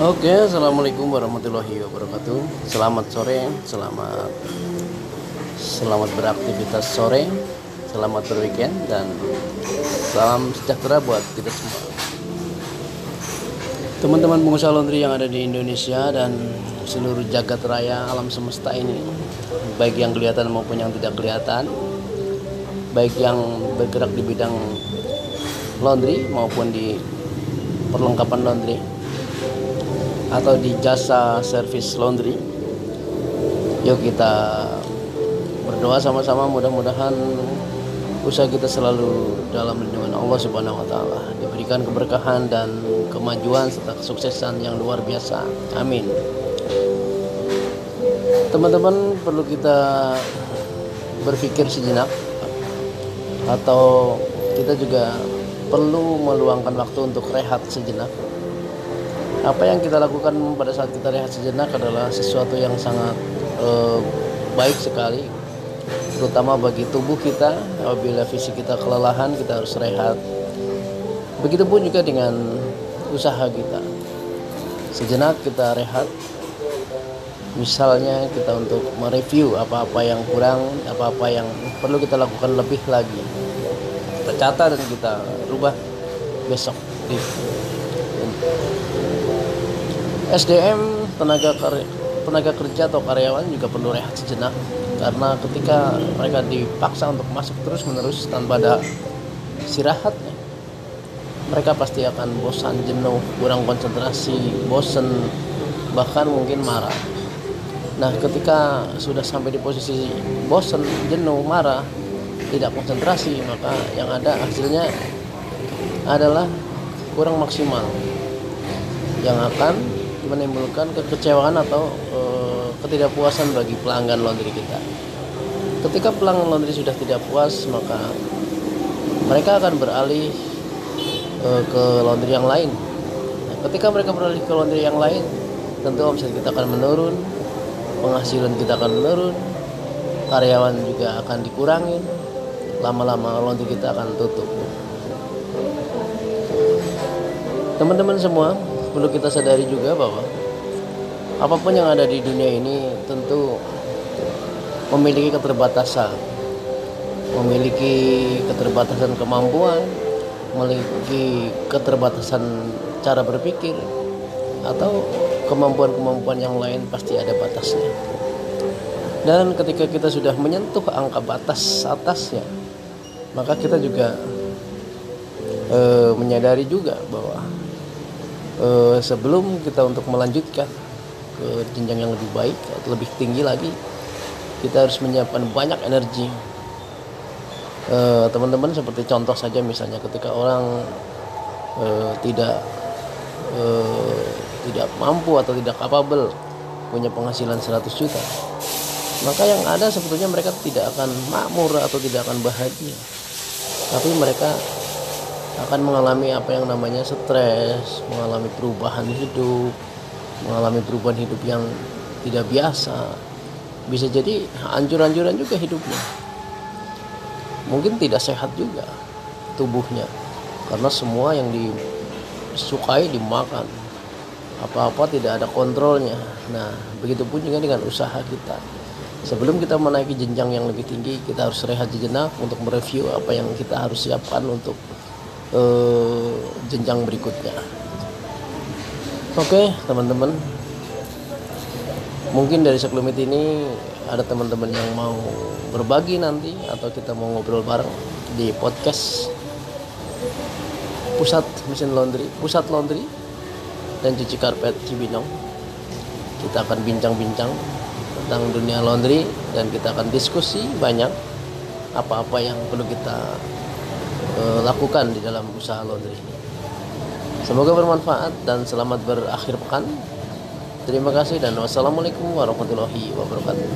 Oke, assalamualaikum warahmatullahi wabarakatuh. Selamat sore, selamat selamat beraktivitas sore, selamat berweekend dan salam sejahtera buat kita semua. Teman-teman pengusaha laundry yang ada di Indonesia dan seluruh jagat raya alam semesta ini, baik yang kelihatan maupun yang tidak kelihatan, baik yang bergerak di bidang laundry maupun di perlengkapan laundry atau di jasa service laundry. Yuk kita berdoa sama-sama mudah-mudahan usaha kita selalu dalam lindungan Allah Subhanahu wa taala, diberikan keberkahan dan kemajuan serta kesuksesan yang luar biasa. Amin. Teman-teman perlu kita berpikir sejenak atau kita juga perlu meluangkan waktu untuk rehat sejenak apa yang kita lakukan pada saat kita rehat sejenak adalah sesuatu yang sangat eh, baik sekali terutama bagi tubuh kita. Apabila fisik kita kelelahan kita harus rehat. Begitupun juga dengan usaha kita. Sejenak kita rehat. Misalnya kita untuk mereview apa-apa yang kurang apa-apa yang perlu kita lakukan lebih lagi. Kita dan kita rubah besok SDM tenaga tenaga kerja atau karyawan juga perlu rehat sejenak. Karena ketika mereka dipaksa untuk masuk terus menerus tanpa ada istirahat mereka pasti akan bosan jenuh kurang konsentrasi bosan bahkan mungkin marah. Nah ketika sudah sampai di posisi bosan jenuh marah tidak konsentrasi maka yang ada hasilnya adalah kurang maksimal. Yang akan menimbulkan kekecewaan atau e, ketidakpuasan bagi pelanggan laundry kita. Ketika pelanggan laundry sudah tidak puas, maka mereka akan beralih e, ke laundry yang lain. Nah, ketika mereka beralih ke laundry yang lain, tentu omset kita akan menurun, penghasilan kita akan menurun, karyawan juga akan dikurangi, lama-lama laundry kita akan tutup. Teman-teman semua, perlu kita sadari juga bahwa apa pun yang ada di dunia ini tentu memiliki keterbatasan. Memiliki keterbatasan kemampuan memiliki keterbatasan cara berpikir atau kemampuan-kemampuan yang lain pasti ada batasnya. Dan ketika kita sudah menyentuh angka batas atasnya maka kita juga e, menyadari juga bahwa uh, sebelum kita untuk melanjutkan ke jenjang yang lebih baik atau lebih tinggi lagi kita harus menyiapkan banyak energi. Eh, teman-teman seperti contoh saja misalnya ketika orang uh, tidak tidak mampu atau tidak capable punya penghasilan 100 juta maka yang ada sebetulnya mereka tidak akan makmur atau tidak akan bahagia. Tapi mereka akan mengalami apa yang namanya stres, mengalami perubahan hidup, mengalami perubahan hidup yang tidak biasa. Bisa jadi hancur-hancuran juga hidupnya. Mungkin tidak sehat juga tubuhnya karena semua yang disukai dimakan. Apa-apa tidak ada kontrolnya. Nah, begitu pun juga dengan usaha kita. Sebelum kita menaiki jenjang yang lebih tinggi, kita harus rehat sejenak untuk mereview apa yang kita harus siapkan untuk uh, jenjang berikutnya. Oke, teman-teman. Mungkin dari sekelumit ini ada teman-teman yang mau berbagi nanti atau kita mau ngobrol bareng di podcast pusat mesin laundry, pusat laundry dan cuci karpet Cibinong. Kita akan bincang-bincang tentang dunia laundry dan kita akan diskusi banyak apa-apa yang perlu kita lakukan di dalam usaha laundry ini. Semoga bermanfaat dan selamat berakhir pekan. Terima kasih dan wassalamualaikum warahmatullahi wabarakatuh.